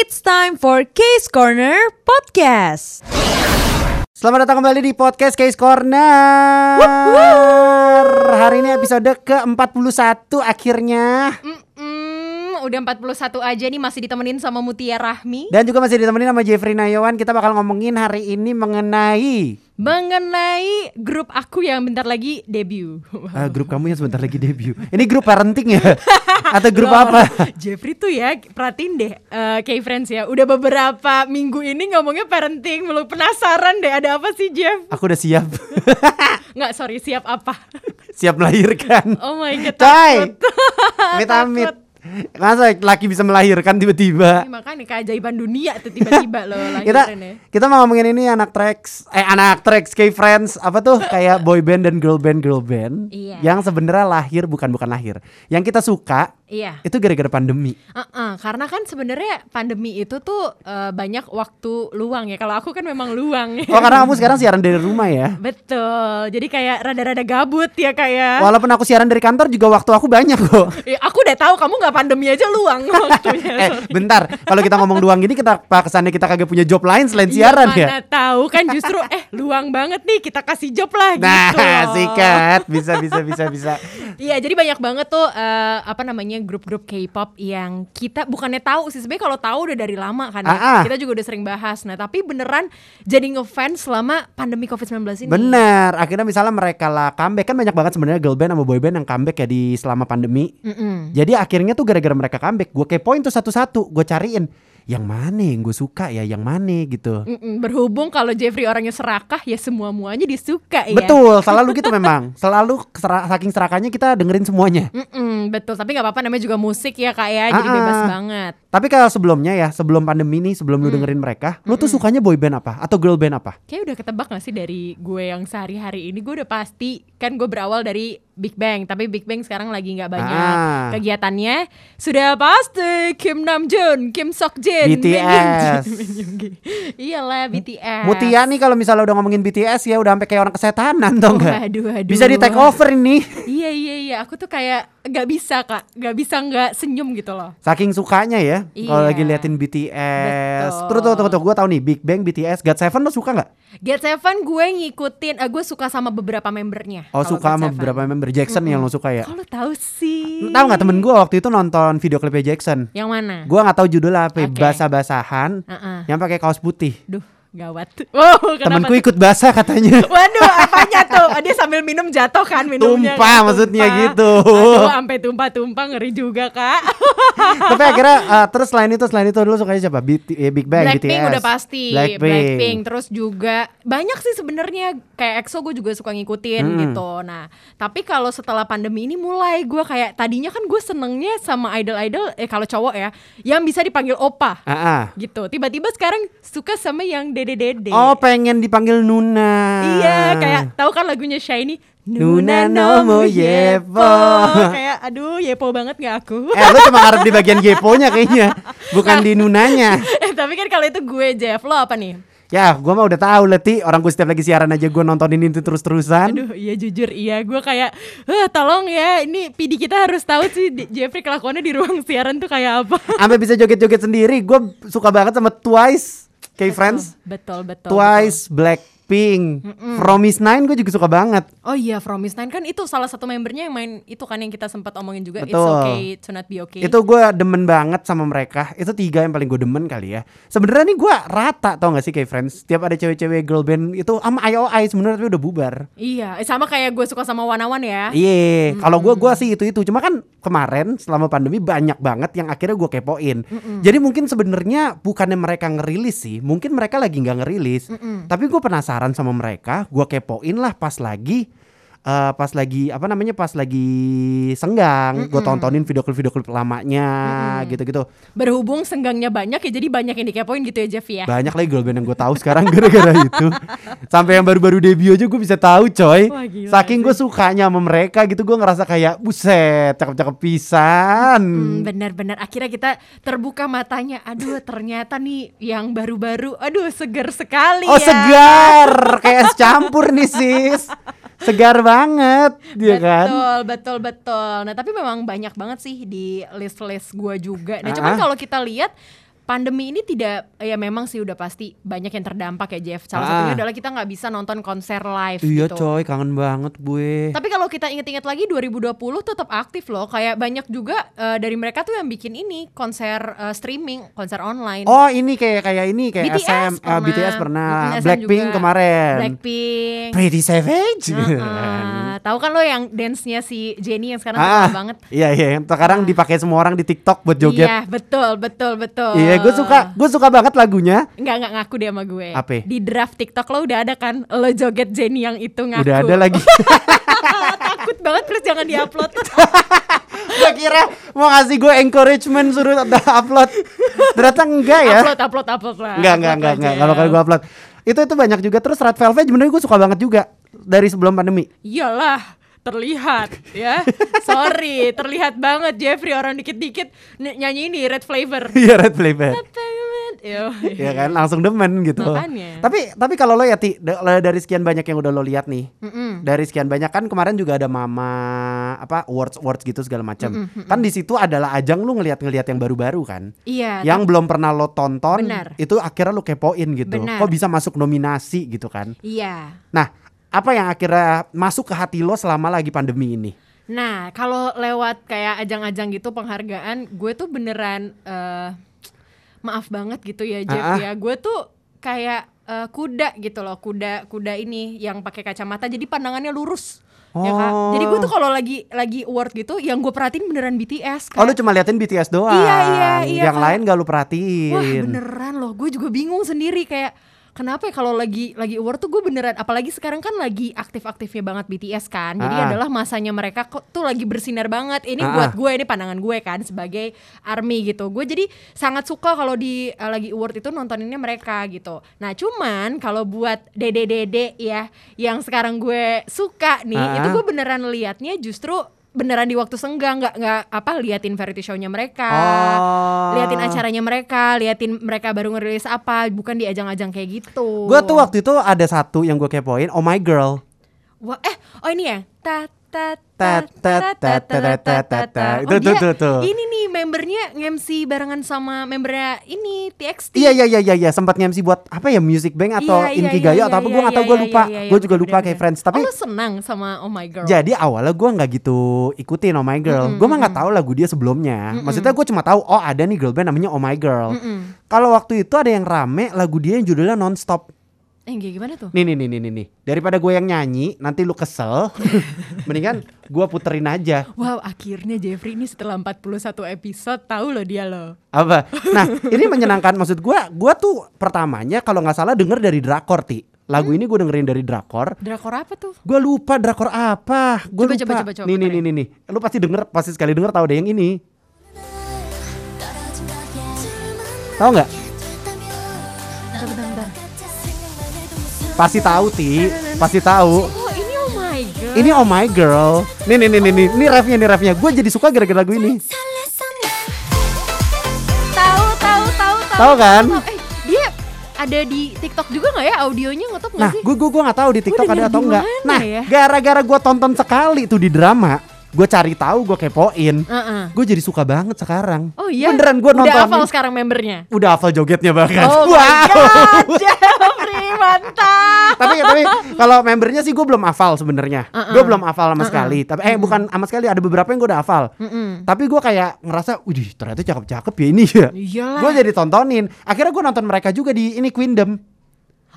It's time for Case Corner Podcast. Selamat datang kembali di podcast Case Corner. Hari ini episode ke-41 akhirnya. Mm-mm, udah 41 aja nih masih ditemenin sama Mutia Rahmi Dan juga masih ditemenin sama Jeffrey Nayawan. Kita bakal ngomongin hari ini mengenai mengenai grup aku yang bentar lagi debut. eh, grup kamu yang sebentar lagi debut. Ini grup parenting ya? Atau grup Loh, apa? Jeffrey tuh ya perhatiin deh eh K-Friends ya Udah beberapa minggu ini ngomongnya parenting Belum penasaran deh ada apa sih Jeff Aku udah siap. Nggak sorry siap apa siap melahirkan. Oh my god Coy. Amit-amit. Masa laki bisa melahirkan tiba-tiba? Ini makanya keajaiban dunia tuh tiba-tiba loh kita kita mau ngomongin ini anak tracks eh anak tracks K friends apa tuh kayak boy band dan girl band girl band Iya. yang sebenarnya lahir bukan bukan lahir yang kita suka Iya itu gara-gara pandemi Uh-uh, karena kan sebenarnya pandemi itu tuh eh, banyak waktu luang ya. Kalau aku kan memang luang. ya. oh karena kamu sekarang siaran dari rumah ya Betul. Jadi kayak rada-rada gabut ya kayak. walaupun aku siaran dari kantor juga waktu aku banyak kok Ya, aku udah tahu kamu nggak pandemi aja luang waktunya. eh bentar kalau kita ngomong luang gini kita kesannya kita kagak punya job lain selain Iya, siaran mana ya tahu kan justru eh luang banget nih kita kasih job lah nah gitu. loh. sikat bisa bisa bisa bisa Iya, jadi banyak banget tuh eh, apa namanya grup-grup K-pop yang kita bukannya tahu sih sebenarnya kalau tahu udah dari lama kan ya. Ah, ah. Kita juga udah sering bahas. Nah, tapi beneran jadi ngefans selama pandemi Covid-19 ini. Bener, akhirnya misalnya mereka lah comeback kan banyak banget sebenarnya girl band sama boy band yang comeback ya di selama pandemi. Mm-mm. Jadi akhirnya tuh gara-gara mereka comeback, gue kepoin tuh satu-satu, gue cariin yang mana yang gue suka ya, yang mana gitu. Mm-mm, berhubung kalau Jeffrey orangnya serakah ya semua muanya disuka ya. Betul, selalu gitu memang. Selalu sera- saking serakahnya kita dengerin semuanya. Mm-mm, betul. Tapi nggak apa-apa namanya juga musik ya kak ya. Jadi bebas banget. Tapi kalau sebelumnya ya, sebelum pandemi nih, sebelum lu dengerin mereka, lu tuh sukanya boy band apa atau girl band apa? Kayak udah ketebak gak sih dari gue yang sehari-hari ini gue udah pasti kan gue berawal dari Big Bang tapi Big Bang sekarang lagi nggak banyak Ah. kegiatannya sudah pasti Kim Namjoon, Kim Seokjin, BTS. iyalah BTS. Mutia nih kalau misalnya udah ngomongin BTS ya udah sampai kayak orang kesetanan tau nggak? Waduh, waduh. Bisa di take over ini. Iya iya iya, aku tuh kayak nggak bisa kak, nggak bisa nggak senyum gitu loh. Saking sukanya ya kalau Iya. lagi liatin BTS. Betul. Terus tuh, tuh, tuh, gue tahu nih Big Bang, BTS, God Seven lo suka nggak? Get Seven gue ngikutin, eh, gue suka sama beberapa membernya. Oh kalau suka God sama Seven. beberapa member Jackson yang lo suka ya? Kalau tahu sih. Tahu nggak temen gue waktu itu nonton video klipnya Jackson? Yang mana? Gue nggak tahu judulnya apa, Oke. basah-basahan, Heeh. yang pakai kaos putih. Duh, gawat. Wow, tuh? ikut basah katanya. Waduh, apanya tuh? Ah, Dia sambil minum jatuh kan minumnya. Tumpah kan, maksudnya tumpah. gitu. Aduh, sampai tumpah-tumpah ngeri juga, Kak. Tapi akhirnya uh, terus selain itu selain itu dulu sukanya siapa? BT, eh, Big Bang, Blackpink BTS. udah pasti, Blackpink. terus juga banyak sih sebenarnya kayak EXO gue juga suka ngikutin Hmm. gitu. Nah, tapi kalau setelah pandemi ini mulai gue kayak tadinya kan gue senengnya sama idol-idol eh kalau cowok ya yang bisa dipanggil opa Ah, ah. gitu. Tiba-tiba sekarang suka sama yang dede-dede. Oh pengen dipanggil Nuna. Iya, kayak tahu kan lagunya Shiny? Nuna no mo yepo. kayak aduh yepo banget gak aku? Eh lu cuma ngarep di bagian Geponya kayaknya Bukan di Nunanya. Eh, tapi kan kalau itu gue Jeff lo apa nih? Ya gua mah udah tahu Leti Orang gue setiap lagi siaran aja gue nontonin itu terus-terusan. Aduh iya jujur iya. Gue kayak eh tolong ya ini PD kita harus tahu sih Jeffrey kelakuannya di ruang siaran tuh kayak apa. Sampai bisa joget-joget sendiri. Gue suka banget sama Twice K-Friends Betul betul Twice, Blackpink Promise Nine gue juga suka banget. Oh iya Promise Nine kan itu salah satu membernya yang main itu kan yang kita sempat omongin juga It's Betul. okay to not be okay. Itu gue demen banget sama mereka. Itu tiga yang paling gue demen kali ya. Sebenarnya nih gue rata tau gak sih K-Friends Tiap ada cewek-cewek girl band itu Sama IOI sebenarnya tapi udah bubar. Iya eh, sama kayak gue suka sama Wanawan ya. Iya, kalau gue gua sih itu itu. Cuma kan kemarin selama pandemi banyak banget yang akhirnya gue kepoin. Jadi mungkin sebenarnya bukannya mereka ngerilis sih, mungkin mereka lagi nggak ngerilis. Tapi gue penasaran sama mereka, gue kepoin lah pas lagi eh, pas lagi apa namanya pas lagi senggang, gue tontonin video klip video klip lamanya gitu-gitu. Berhubung senggangnya banyak ya jadi banyak yang dikepoin gitu ya Jeff ya Banyak lagi girl band yang gue tahu sekarang gara-gara itu. Sampai yang baru-baru debut aja gue bisa tahu coy. Wah, gila Saking gue sukanya sama mereka gitu gue ngerasa kayak buset cakep-cakep pisan. Hmm, benar-benar akhirnya kita terbuka matanya. Aduh, ternyata nih yang baru-baru, aduh seger sekali Oh ya. segar kayak es campur nih sis. Segar banget dia kan. Betul, betul, betul. Nah, tapi memang banyak banget sih di list-list gua juga. Nah, cuman Ah. kalau kita lihat pandemi ini tidak ya memang sih udah pasti banyak yang terdampak ya Jeff. Salah Ah. satunya adalah kita nggak bisa nonton konser live Iya gitu. coy, kangen banget gue. Tapi kalau kita inget-inget lagi 2020 tetap aktif loh. Kayak banyak juga eh, dari mereka tuh yang bikin ini konser eh, streaming, konser online. Oh ini kayak kayak ini kayak BTS SM, eh, pernah. BTS pernah, Blackpink kemarin, Blackpink. Pretty Savage. Heeh. Tahu kan lo yang dance-nya si Jennie yang sekarang ah, banget. iya iya, yang sekarang dipakai semua orang di TikTok buat joget. Iya, betul, betul, betul. Iya, gue suka, gue suka banget lagunya. Enggak, enggak ngaku dia sama gue. Apa? Di draft TikTok lo udah ada kan lo joget Jennie yang itu ngaku. Udah ada lagi. Takut banget please jangan diupload. gue kira mau ngasih gue encouragement suruh upload. Ternyata enggak ya. upload, upload, upload lah. Enggak, enggak, enggak, enggak. Kalau kalau gue upload. Itu itu banyak juga terus Red Velvet sebenarnya gue suka banget juga dari sebelum pandemi. Iyalah terlihat ya sorry terlihat banget Jeffrey orang dikit-dikit ny- nyanyi ini red flavor Iya Red. Yo, Iya kan langsung demen gitu. Makanya. Tapi tapi kalau lo ya Ti, da- dari sekian banyak yang udah lo lihat nih. Mm-mm. Dari sekian banyak kan kemarin juga ada mama apa awards awards gitu segala macam. Kan di situ adalah ajang lu ngelihat-ngelihat yang baru-baru kan. iya yang belum pernah lo tonton Benar. itu akhirnya lo kepoin gitu. Benar. Kok bisa masuk nominasi gitu kan. iya Nah, apa yang akhirnya masuk ke hati lo selama lagi pandemi ini? Nah, kalau lewat kayak ajang-ajang gitu penghargaan, gue tuh beneran eh, maaf banget gitu ya Jeff Ah, ah. ya. Gue tuh kayak eh, kuda gitu loh, kuda kuda ini yang pakai kacamata jadi pandangannya lurus. Ya kan? Oh. Jadi gue tuh kalau lagi lagi award gitu, yang gue perhatiin beneran BTS. Oh lu kayak, cuma liatin BTS doang. Iya, iya, iya, Yang Kak. lain gak lu Wah perhatiin. beneran loh, gue juga bingung sendiri kayak kenapa ya kalau lagi lagi award tuh gue beneran apalagi sekarang kan lagi aktif-aktifnya banget BTS kan. Jadi Ah. adalah masanya mereka kok tuh lagi bersinar banget. Ini Ah. buat gue ini pandangan gue kan sebagai army gitu. Gue jadi sangat suka kalau di uh, lagi award itu nontoninnya mereka gitu. Nah, cuman kalau buat dede-dede ya yang sekarang gue suka nih, Ah. itu gue beneran liatnya justru beneran di waktu senggang nggak nggak apa liatin variety show-nya mereka Oh. liatin acaranya mereka, liatin mereka baru ngerilis apa, bukan di ajang-ajang kayak gitu. Gue tuh waktu itu ada satu yang gue kepoin, Oh My Girl. Wah, eh, oh ini ya. Ta Itu, tuh, tuh, tuh. Ini nih membernya nge-MC barengan sama membernya ini TXT. Iya iya iya iya iya sempat nge-MC buat apa ya Music Bank atau Iya, iya, Inkigayo iya, atau apa iya, gue iya, gue iya, lupa iya, iya, gue juga lupa kayak. Friends tapi oh, lu senang sama Oh My Girl. Jadi awalnya gue nggak gitu ikutin Oh My Girl, gue mah nggak tahu lagu dia sebelumnya. Maksudnya gue cuma tahu oh ada nih girl band namanya Oh My Girl. Kalau waktu itu ada yang rame lagu dia yang judulnya Nonstop. Eh, kayak gimana tuh? Nih nih nih nih nih. Daripada gue yang nyanyi nanti lu kesel, mendingan gue puterin aja. Wow, akhirnya Jeffrey ini setelah 41 episode tahu loh dia loh. Apa? Nah ini menyenangkan maksud gue. Gue tuh pertamanya kalau nggak salah denger dari drakor ti. Lagu ini gue dengerin dari drakor. Drakor apa tuh? Gue lupa drakor apa. Gue Coba, lupa. coba, coba, coba, nih, nih, nih, nih, nih. Lu pasti denger, pasti sekali denger tahu deh yang ini. Tahu nggak? Bentar, bentar. Pasti tahu ti, pasti tahu. Oh, ini Oh My Girl. Ini Oh My Girl. Nih, nih, nih, nih, nih. Ini refnya, nih refnya. Gue jadi suka gara-gara lagu ini. Tahu, tahu, tahu, tahu. Tahu kan? Eh, dia ada di TikTok juga nggak ya audionya ngetop nggak Nah, sih? gue gue gue nggak tahu di TikTok ada atau enggak. Nah, ya? gara-gara gue tonton sekali tuh di drama, gue cari tahu, gue kepoin. Heeh. Gue jadi suka banget sekarang. Oh iya. Beneran gue nonton. Udah hafal sekarang membernya. Udah hafal jogetnya bahkan. Oh my god, Jeffrey mantap. tapi tapi kalau membernya sih gue belum hafal sebenarnya. Uh-uh. Gue belum hafal sama sekali. Tapi eh bukan sama sekali ada beberapa yang gue udah hafal. Mm-mm. Tapi gue kayak ngerasa, wih ternyata cakep-cakep ya ini ya. Gue jadi tontonin. Akhirnya gue nonton mereka juga di ini Queendom.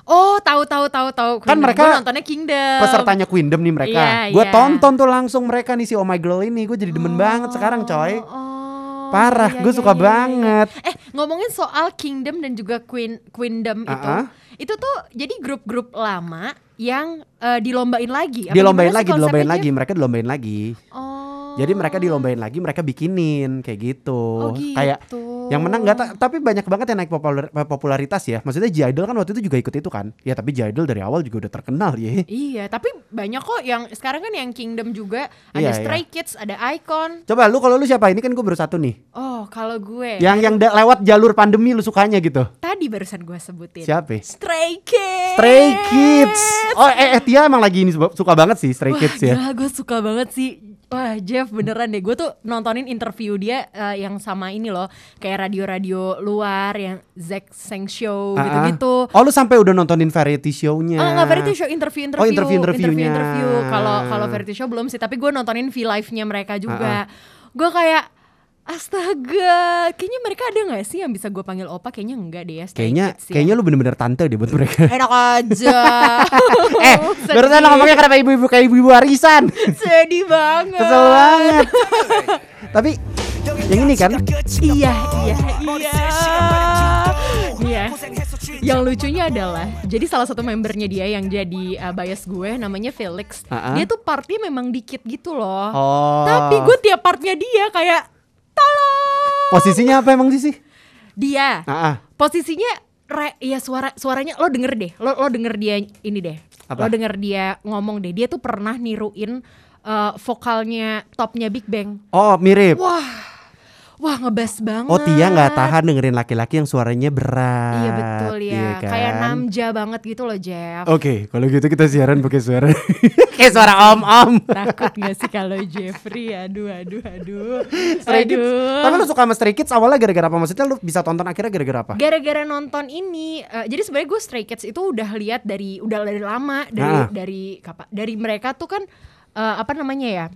Oh, tahu tahu tahu tahu. Kan Kingdom. mereka Gua nontonnya Kingdom. Pesertanya Queendom nih mereka. Iya, gue iya. tonton tuh langsung mereka nih si Oh My Girl ini. Gue jadi demen banget sekarang coy. Oh, Parah, iya, gue iya, suka iya, iya, banget. iya. Eh, ngomongin soal Kingdom dan juga Queen Queendom itu. Uh-uh. Itu tuh jadi grup-grup lama yang eh, dilombain lagi. Apa Dilombain lagi, dilombain lagi. Mereka dilombain lagi. Oh. Jadi mereka dilombain lagi, mereka bikinin kayak gitu. Oh, gitu. Kayak yang menang nggak ta- tapi banyak banget yang naik popular- popularitas ya. Maksudnya J Idol kan waktu itu juga ikut itu kan. Ya tapi J Idol dari awal juga udah terkenal ya. Iya, tapi banyak kok yang sekarang kan yang Kingdom juga ada Iya, Stray Kids, ada Icon. Coba lu kalau lu siapa? Ini kan gue baru satu nih. Oh, kalau gue Yang yang lewat jalur pandemi lu sukanya gitu. tadi barusan gue sebutin. Siapa? Stray Kids. Stray Kids. Oh eh, eh Tia emang lagi ini suka banget sih Stray Wah, Kids ya. gila gue suka banget sih. Wah Jeff beneran deh. Gue tuh nontonin interview dia eh, Yang sama ini loh. Kayak radio-radio luar Yang Zack Seng Show Ah, ah. gitu-gitu. Oh lu sampai udah nontonin variety show-nya. Ah nggak variety show interview interview. Oh, interview-interviewnya. interview kalau kalau variety show belum sih tapi gue nontonin V live nya mereka Ah, juga gue kayak astaga kayaknya mereka ada nggak sih yang bisa gue panggil opa kayaknya enggak deh ya Kayaknya ya. kayaknya lu bener-bener tante deh buat mereka. enak aja eh, barusan ngomongnya kenapa ibu-ibu kayak ibu-ibu warisan. sedih banget Kesel banget. Tapi yang ini kan iya iya iya iya yang lucunya adalah jadi salah satu membernya dia yang jadi uh, bias gue namanya Felix Ah, ah. dia tuh partnya memang dikit gitu loh Oh. tapi gue tiap partnya dia kayak posisinya apa emang sih sih? dia Ah, ah. posisinya re, ya suara suaranya lo denger deh lo lo denger dia ini deh Apa? lo denger dia ngomong deh dia tuh pernah niruin uh, vokalnya topnya Big Bang Oh, mirip. wah wah ngebas banget Oh, Tia nggak tahan dengerin laki-laki yang suaranya berat. iya betul ya Iya kayak kan? namja banget gitu loh Jeff Oke, kalau gitu kita siaran pakai suara kayak suara om-om. takut gak sih kalau Jeffrey aduh aduh aduh Stray Kids. aduh Tapi lu suka sama Stray Kids awalnya gara-gara apa? Maksudnya lu bisa tonton akhirnya gara-gara apa? gara-gara nonton ini eh, jadi sebenarnya gue Stray Kids itu udah lihat dari udah dari lama dari Ah. dari kapan dari mereka tuh kan eh, apa namanya ya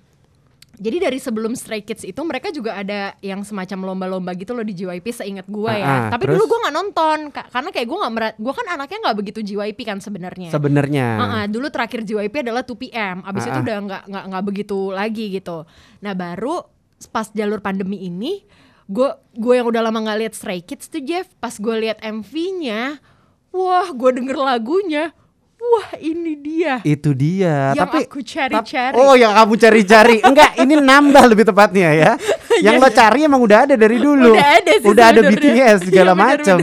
jadi dari sebelum Stray Kids itu mereka juga ada yang semacam lomba-lomba gitu loh di JYP seingat gue ya. Ah, ah, Tapi terus? dulu gue nggak nonton ka- karena kayak gue nggak merat, gue kan anaknya nggak begitu JYP kan sebenarnya. Sebenarnya. Ah, ah, dulu terakhir JYP adalah 2PM, abis Ah, itu ah. udah nggak nggak nggak begitu lagi gitu. Nah baru pas jalur pandemi ini, gue gue yang udah lama nggak lihat Stray Kids tuh Jeff, pas gue lihat MV-nya, wah gue denger lagunya, wah ini dia. Itu dia. Yang tapi aku cari-cari. tap- Oh, yang kamu cari-cari. Enggak, ini nambah lebih tepatnya ya. Yang lo cari emang udah ada dari dulu. Udah ada sih Udah ada. BTS segala Iya, bener, macam.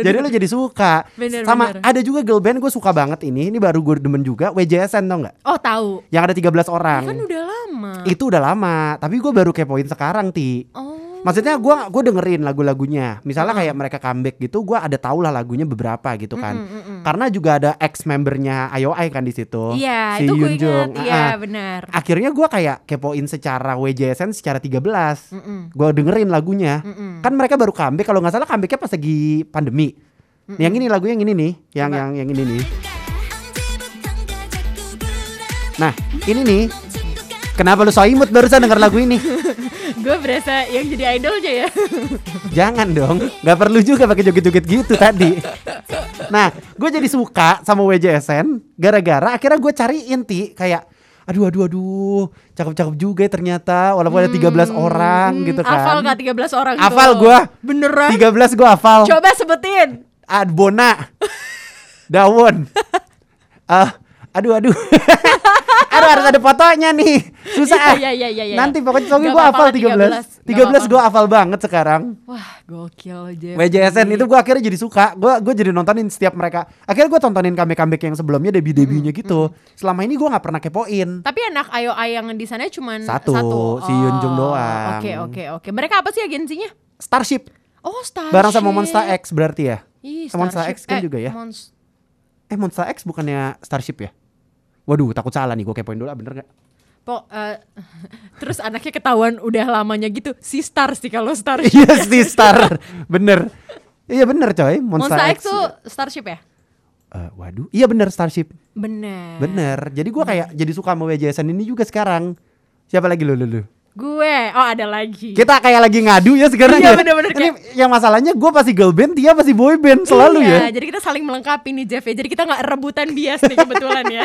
Jadi lo jadi suka. Bener, Sama bener. ada juga girl band gue suka banget ini. Ini baru gue demen juga. WJSN tau nggak? Oh tahu, Yang ada 13 orang. kan udah lama. Itu udah lama. Tapi gue baru kepoin sekarang ti. Oh, Maksudnya gua gue dengerin lagu-lagunya. Misalnya kayak mereka comeback gitu, gua ada tau lah lagunya beberapa gitu kan. Karena juga ada ex membernya IOI kan di situ. iya si itu gue ingat, iya ah. benar. Akhirnya gua kayak kepoin secara WJSN secara 13. Mm-mm. Gua dengerin lagunya. Mm-mm. Kan mereka baru comeback kalau nggak salah comebacknya pas lagi pandemi. Yang ini lagu yang ini nih, yang Coba. yang yang ini nih. Nah, ini nih. Kenapa lu so imut barusan denger lagu ini? gue berasa yang jadi idolnya ya. Jangan dong, nggak perlu juga pakai joget-joget gitu tadi. Nah, gue jadi suka sama WJSN gara-gara akhirnya gue cari inti kayak aduh aduh aduh cakep-cakep juga ya ternyata walaupun ada 13 orang Hmm, gitu kan. Hafal gak 13 orang? Hafal gua. Beneran? 13 gue hafal. Coba sebutin. Adbona. Dawon. Ah, aduh aduh. aduh harus ada fotonya nih. Susah. ah. Iya, iya, iya, iya. Nanti pokoknya soalnya gue hafal lah, 13. 13. Nggak 13 apa-apa. gue hafal banget sekarang. Wah, gokil aja. WJSN itu gue akhirnya jadi suka gue gue jadi nontonin setiap mereka akhirnya gue tontonin comeback comeback yang sebelumnya debut debutnya gitu selama ini gue nggak pernah kepoin Tapi anak IOI yang di sana cuma Satu, si Yoon Jung doang. Oke, oke, oke. Mereka apa sih agensinya? Starship Oh, Starship. bareng sama Monster X berarti ya Ih, Monster. X kan Eh, juga ya Monst- eh Monster X bukannya Starship ya waduh takut salah nih gue kepoin dulu. Ah, bener gak Po, eh, terus anaknya ketahuan udah lamanya gitu. Si Star sih kalau Starship. iya si Star. Bener. Iya bener coy. Monster, Monster X. X, tuh Starship ya? Eh, waduh. Iya bener Starship. Bener. bener. Jadi gue kayak jadi suka sama WJSN ini juga sekarang. Siapa lagi? Lu lu lu Gue, oh ada lagi. Kita kayak lagi ngadu ya sekarang ya. Iya, bener-bener Ini yang masalahnya gue pasti girl band, dia pasti boy band selalu iya, ya. jadi kita saling melengkapi nih Jeff ya. Jadi kita nggak rebutan bias nih kebetulan ya.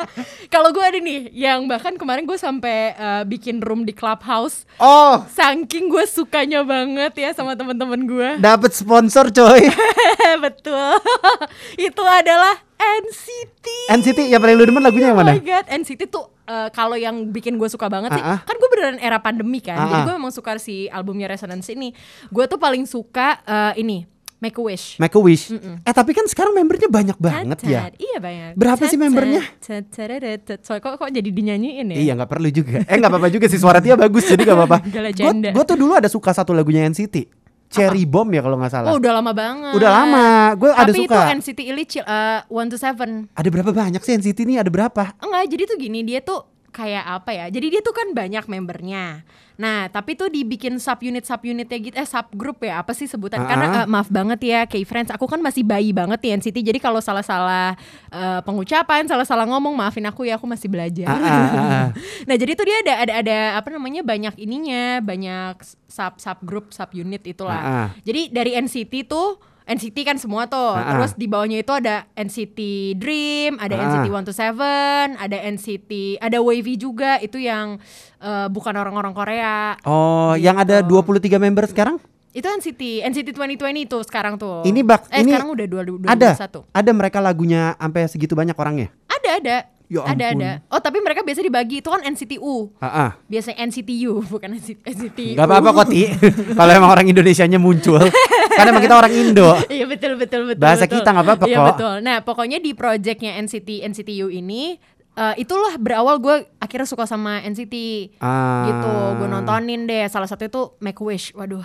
Kalau gue ada nih, yang bahkan kemarin gue sampai eh, bikin room di clubhouse. Oh, Saking gue sukanya banget ya sama teman-teman gue. dapat sponsor coy. Betul. Itu adalah NCT. NCT yang paling lu demen lagunya yang Oh mana? my god, NCT tuh eh, kalau yang bikin gue suka banget sih, ah. kan gue beneran era pandemi kan, Ah, jadi ah. gue memang suka si albumnya Resonance ini. Gue tuh paling suka eh, ini Make a Wish. Make a Wish. Eh tapi kan sekarang membernya banyak banget ya. Tatat. Iya banyak. Berapa sih membernya? Tatat. So, kok kok jadi dinyanyiin ya? Iya nggak perlu juga. Eh nggak apa-apa juga sih suara dia bagus jadi nggak apa-apa. Gue tuh dulu ada suka satu lagunya NCT, Cherry Bomb ya kalau nggak salah. Oh udah lama banget. Udah lama. Gue ada Tapi suka. itu NCT Illicil uh, One to Seven. Ada berapa banyak sih NCT ini? Ada berapa? Enggak, jadi tuh gini dia tuh kayak apa ya? Jadi dia tuh kan banyak membernya. Nah, tapi tuh dibikin sub unit sub unitnya gitu, eh sub grup ya apa sih sebutan? Karena Ah. eh, maaf banget ya, K-Friends, aku kan masih bayi banget di NCT. Jadi kalau salah-salah eh, pengucapan, salah-salah ngomong, maafin aku ya, aku masih belajar. Ah. nah, jadi tuh dia ada ada ada apa namanya banyak ininya, banyak sub sub grup, sub unit itulah. Ah, ah. Jadi dari NCT tuh NCT kan semua tuh. Ah, ah. Terus di bawahnya itu ada NCT Dream, ada Ah. NCT 127, ada NCT, ada Wavy juga itu yang eh, bukan orang-orang Korea. Oh, yang ada 23 member sekarang? Itu NCT, NCT 2020 itu sekarang tuh. Ini bak eh ini sekarang udah 2021. ada ada mereka lagunya sampai segitu banyak orangnya. Ada ada. Ya ada ampun. ada. Oh, tapi mereka biasa dibagi itu kan NCTU. Ah, ah. Biasanya NCTU bukan NCT. NCTU. Gak apa-apa kok Ti Kalau emang orang Indonesianya muncul Karena emang kita orang Indo Iya betul betul betul. Bahasa betul. kita nggak apa-apa Iya kok. betul. Nah pokoknya di projectnya NCT NCTU ini eh, itulah berawal gue akhirnya suka sama NCT Ah. gitu. Gue nontonin deh. Salah satu itu Make Wish. Waduh,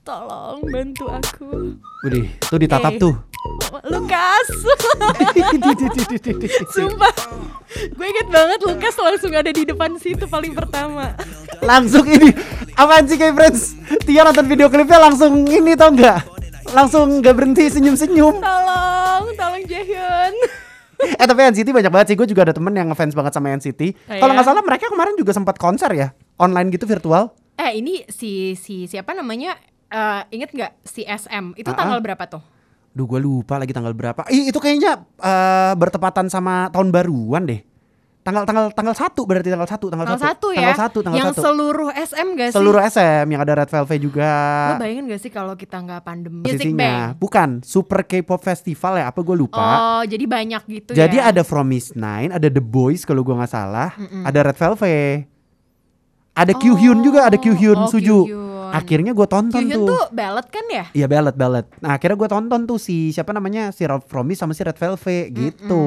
tolong bantu aku. Widih, tuh ditatap Eh. tuh Lukas. Sumpah. Gue inget banget Lukas langsung ada di depan situ paling pertama. Langsung ini Apaan sih kayak friends Tia nonton video klipnya langsung ini tau nggak Langsung gak berhenti senyum-senyum Tolong, tolong Jaehyun. Eh tapi NCT banyak banget sih Gue juga ada temen yang ngefans banget sama NCT Oh, Kalau iya? nggak salah mereka kemarin juga sempat konser ya Online gitu virtual Eh ini si si siapa namanya? Eh inget nggak si SM? Itu Ah, tanggal ah. berapa tuh? Duh gue lupa lagi tanggal berapa Ih, Itu kayaknya eh, bertepatan sama tahun baruan deh Tanggal tanggal tanggal satu berarti tanggal satu tanggal, Tanggal satu ya. tanggal satu tanggal yang satu seluruh SM gak sih? seluruh SM yang ada Red Velvet juga Lo bayangin gak sih kalau kita nggak pandemi? Music Bank. bukan Super K-pop Festival ya apa gue lupa Oh, jadi banyak gitu Jadi ya. ada From Miss Nine, ada The Boys kalau gua nggak salah, ada Red Velvet, ada Kyuhyun juga, ada Kyuhyun Oh, Suju. Kyuhyun. Akhirnya gua tonton Kyuhyun tuh. tuh ballad kan ya? Iya ballad ballad. Nah akhirnya gua tonton tuh si siapa namanya si Rob Miss sama si Red Velvet gitu.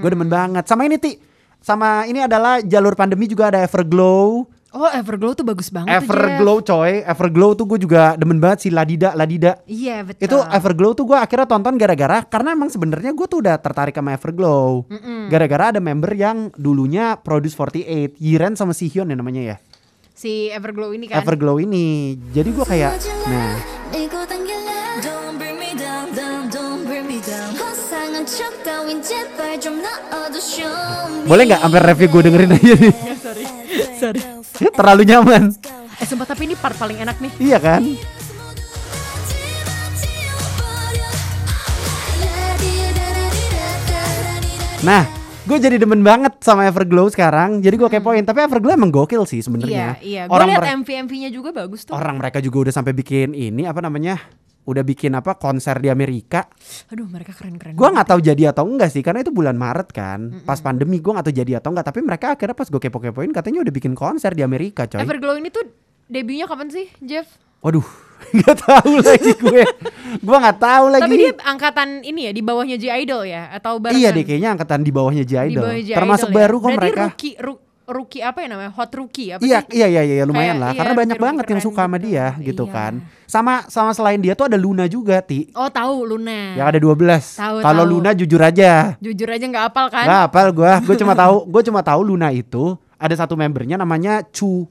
Gue demen banget. Sama ini ti, sama ini adalah jalur pandemi juga ada Everglow. Oh, Everglow tuh bagus banget tuh. Everglow coy, Everglow tuh gue juga demen banget si Ladida Ladida. Iya, betul. Itu Everglow tuh gue akhirnya tonton gara-gara karena emang sebenarnya gue tuh udah tertarik sama Everglow. Gara-gara ada member yang dulunya Produce 48, Yiren sama Sihyun ya namanya ya si Everglow ini kan? Everglow ini. Jadi gue kayak nah. Boleh nggak ambil review gue dengerin aja nih? Sorry. Sorry. Terlalu nyaman. Eh sempat tapi ini part paling enak nih. Iya kan? Nah gue jadi demen banget sama Everglow sekarang. Jadi gue kepoin. Tapi Everglow emang gokil sih Iya, sebenarnya. iya. Gue Orang liat mere- MV-MV-nya juga bagus tuh. orang mereka juga udah sampai bikin ini apa namanya? Udah bikin apa konser di Amerika. Aduh, mereka keren-keren. Banget. nggak tahu jadi atau enggak sih karena itu bulan Maret kan. Pas pandemi gua nggak tahu jadi atau enggak. Tapi mereka akhirnya pas gue kepo-kepoin katanya udah bikin konser di Amerika coy. Everglow ini tuh debutnya kapan sih, Jeff? Waduh, nggak tahu lagi gue. gua nggak tahu lagi. Tapi dia angkatan ini ya di bawahnya J Idol ya atau barengan? Iya deh kayaknya angkatan di bawahnya J Idol. J Termasuk ya. baru kok Berarti mereka. Rookie, apa ya namanya? Hot rookie apa Iya, sih? iya, iya, iya, lumayan Kayak, lah. iya, Karena banyak banget yang suka sama gitu. dia gitu Iya. kan. Sama sama selain dia tuh ada Luna juga, Ti. Oh tahu Luna. Yang ada 12. Tahu, Kalau. Luna jujur aja. Jujur aja nggak apal kan? Gak apal gua. Gue cuma tahu, gue cuma tahu Luna itu ada satu membernya namanya Chu.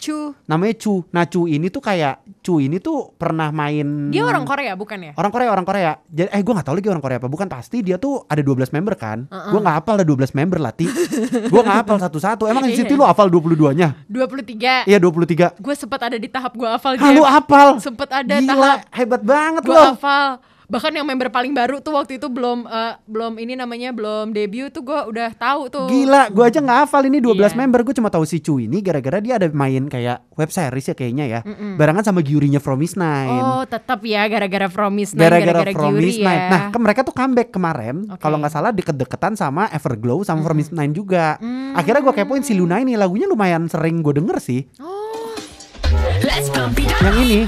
Cu. Namanya Chu. Nah, Chu ini tuh kayak Chu ini tuh pernah main Dia orang Korea bukan ya? Orang Korea, orang Korea. Jadi eh gue gak tahu lagi orang Korea apa. Bukan pasti dia tuh ada 12 member kan. Uh-uh. Gue gak hafal ada 12 member lah, Ti. gue gak hafal satu-satu. Emang di Iya. situ lo hafal 22-nya? 23. Iya, 23. Gue sempat ada di tahap gue hafal Ah, lu hafal? Sempet ada Gila, tahap hebat banget gue lo. hafal. Bahkan yang member paling baru tuh waktu itu belum eh, belum ini namanya belum debut tuh gue udah tahu tuh. Gila, gue aja gak hafal ini 12 Iya. member. Gue cuma tahu si Chu ini gara-gara dia ada main kayak web series ya kayaknya ya. Barengan sama Gyurinya From Miss Nine. Oh tetap ya gara-gara Promise Nine, gara-gara gara-gara From Gyuri Miss ya. Nine. Nah, ke mereka tuh comeback kemarin. Oke. Kalau nggak salah deket-deketan sama Everglow sama From Miss Nine juga. Akhirnya gue kepoin si Luna ini lagunya lumayan sering gue denger sih. Oh, Yang ini.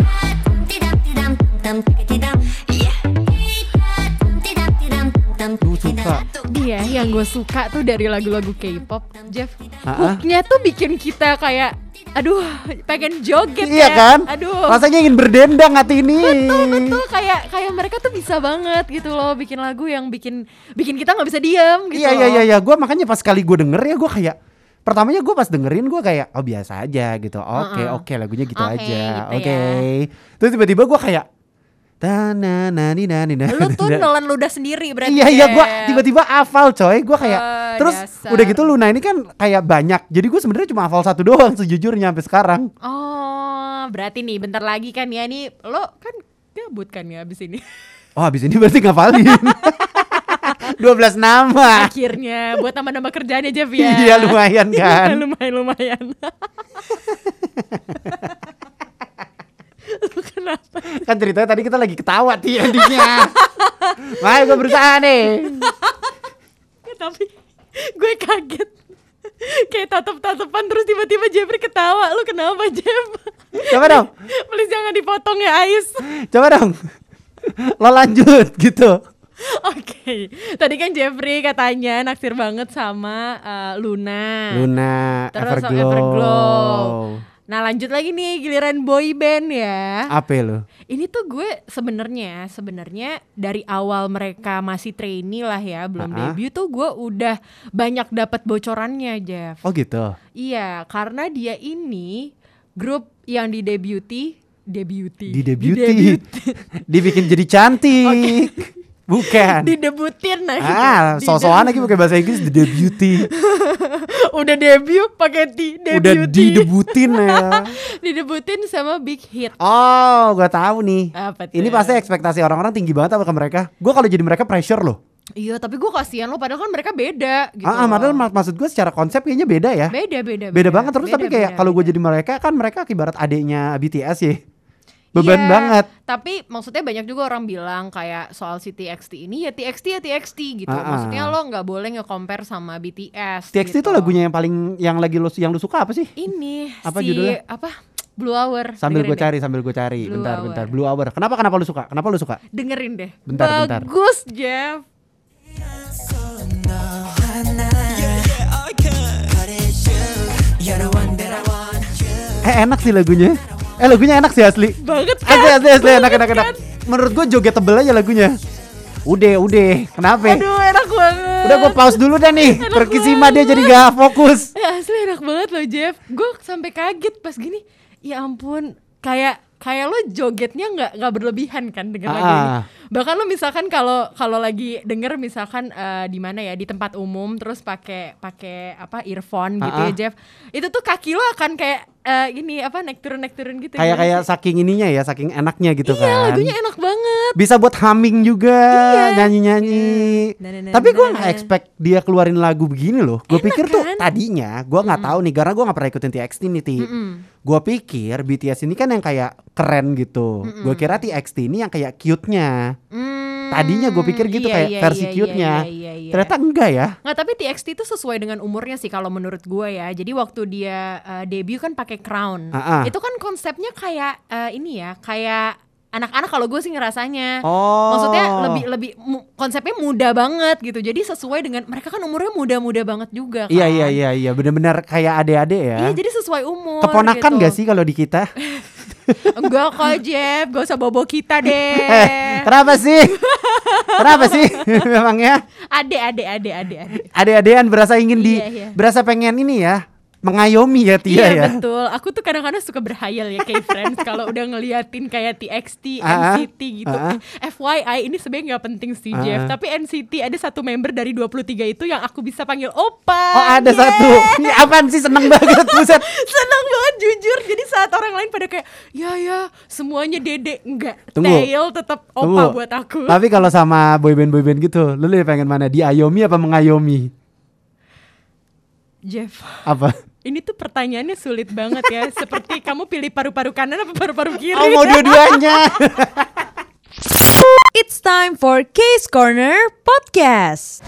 Suka. dia yang gue suka tuh dari lagu-lagu K-pop, Jeff. Ah-ah. Hooknya tuh bikin kita kayak, aduh, pengen joget Iya ya. kan? Aduh. Rasanya ingin berdendang hati ini. Betul betul kayak kayak mereka tuh bisa banget gitu loh bikin lagu yang bikin bikin kita nggak bisa diam gitu. Iya iya loh. iya iya, gue makanya pas kali gue denger ya gue kayak pertamanya gue pas dengerin gue kayak oh biasa aja gitu oke Heeh. oke lagunya gitu Oke, aja gitu oke ya. terus tiba-tiba gue kayak Tana nani nani nani Lu tuh nelan ludah sendiri berarti. Iya iya gue Jeff. tiba-tiba hafal coy gue kayak Ah, terus dasar. udah gitu Luna ini kan kayak banyak jadi gue sebenarnya cuma hafal satu doang sejujurnya sampai sekarang Oh, berarti nih bentar lagi kan ya nih lo kan gabut kan ya abis ini. oh habis ini berarti ngafalin 12 nama Akhirnya buat nama-nama kerjaannya Jeff ya. Iya, lumayan kan. lumayan lumayan. Lu Kenapa? kan ceritanya tadi kita lagi ketawa ti endingnya Makanya gue berusaha nih Ya, tapi gue kaget. Kayak tatap-tatapan terus tiba-tiba Jeffrey ketawa. Lu kenapa Jeff? Coba dong Please jangan dipotong ya Ais. Coba dong Lo lanjut gitu Oke, tadi kan Jeffrey katanya naksir banget sama eh, Luna. Luna Terus sama Everglow, Everglow. Nah lanjut lagi nih giliran boy band ya. Apa lo? Ini tuh gue sebenarnya sebenarnya dari awal mereka masih trainee lah ya, belum Ah-ah. debut tuh gue udah banyak dapat bocorannya Jeff. Oh gitu Iya, karena dia ini grup yang didebuti, debuti, Di debuti didebut- Dibikin jadi cantik Bukan didebutin nah gitu. Ah, so-soan lagi pakai bahasa Inggris The Debuti udah debut pakai di Udah debuti didebutin ya didebutin sama Big Hit Oh, gue tahu nih. Apa tuh? Ini pasti ekspektasi orang-orang tinggi banget apa ke mereka. Gue kalau jadi mereka pressure loh. iya tapi gue kasihan lo padahal kan mereka beda gitu ah, ah, loh. padahal mak- maksud gue secara konsep kayaknya beda ya. beda beda Beda banget terus Beda, tapi kayak beda, kalau gue beda. jadi mereka kan mereka ibarat adiknya BTS ya. Beban Iya, banget. Tapi maksudnya banyak juga orang bilang kayak soal si TXT ini ya TXT ya TXT gitu. Ah, ah. Maksudnya lo nggak boleh nge-compare sama BTS. TXT itu gitu. lagunya yang paling yang lagi lu yang lu suka apa sih? ini Apa si judulnya? apa Blue Hour. Sambil gue cari, sambil gue cari. Blue bentar, Hour. bentar. Blue Hour. Kenapa kenapa lu suka? Kenapa lu suka? Dengerin deh. Bentar, bentar. Bagus Jeff. Eh enak sih lagunya. Eh lagunya enak sih asli. Banget kan? Asli asli asli enak enak enak. kan? Menurut gue jogetable aja lagunya. Udah udah. Kenapa? Aduh enak banget. Udah gue pause dulu deh nih. Enak Perkisima dia jadi gak fokus. Eh, asli enak banget loh Jeff. Gue sampai kaget pas gini. Ya ampun, kayak kayak lo jogetnya nggak nggak berlebihan kan dengan lagu ini. Ah. Bahkan lo misalkan kalau kalau lagi denger misalkan eh, di mana ya di tempat umum terus pakai pakai apa earphone gitu Ah, ya ah. Jeff. Itu tuh kaki lo akan kayak eh, ini apa naik turun naik turun gitu. Kayak gimana kayak sih? saking ininya ya, saking enaknya gitu Iya, kan. lagunya enak banget. Bisa buat humming juga, Iya. nyanyi-nyanyi. Nah, nah, nah, Tapi gue nah, nggak nah. expect dia keluarin lagu begini loh. Gue pikir tuh kan? tadinya, gue nggak tahu nih karena gue nggak pernah ikutin TXT nih. Ti. Gue pikir BTS ini kan yang kayak keren gitu. Gue kira TXT ini yang kayak cute-nya. Hmm, Tadinya gue pikir gitu iya, kayak iya, versi iya, cute-nya. iya, iya, iya. Ternyata enggak ya. Nggak, tapi TXT itu sesuai dengan umurnya sih kalau menurut gue ya. Jadi waktu dia uh, debut kan pakai crown. Ah, ah. Itu kan konsepnya kayak uh, ini ya, kayak anak-anak kalau gue sih ngerasanya. Oh. Maksudnya lebih lebih mu- konsepnya muda banget gitu. Jadi sesuai dengan mereka kan umurnya muda-muda banget juga kan. Iya iya iya iya benar-benar kayak adik-adik ya. Iya, jadi sesuai umur. Keponakan gitu. gak sih kalau di kita? Enggak kok Jeff, gak usah bobo kita deh. Eh, kenapa sih? kenapa sih? Memangnya Ade, ade, ade, ade, ade. adik-adikan berasa ingin di Iya, iya. berasa pengen ini ya mengayomi ya Tia Iya ya. betul. Aku tuh kadang-kadang suka berhayal ya kayak friends kalau udah ngeliatin kayak TXT, Ah, NCT gitu. ah. Eh, FYI ini sebenarnya nggak penting sih Ah. Jeff, tapi NCT ada satu member dari 23 itu yang aku bisa panggil opa. Oh ada Yeay. satu. Ini apaan sih seneng banget buset. Senang banget jujur. Jadi saat orang lain pada kayak ya ya semuanya dede enggak. Tunggu. Tail tetap opa Tunggu. buat aku. Tapi kalau sama boyband boyband gitu, lu lebih pengen mana? Diayomi apa mengayomi? Jeff, Apa? Ini tuh pertanyaannya sulit banget ya. Seperti kamu pilih paru-paru kanan apa paru-paru kiri? Oh mau dua-duanya. It's time for Case Corner Podcast.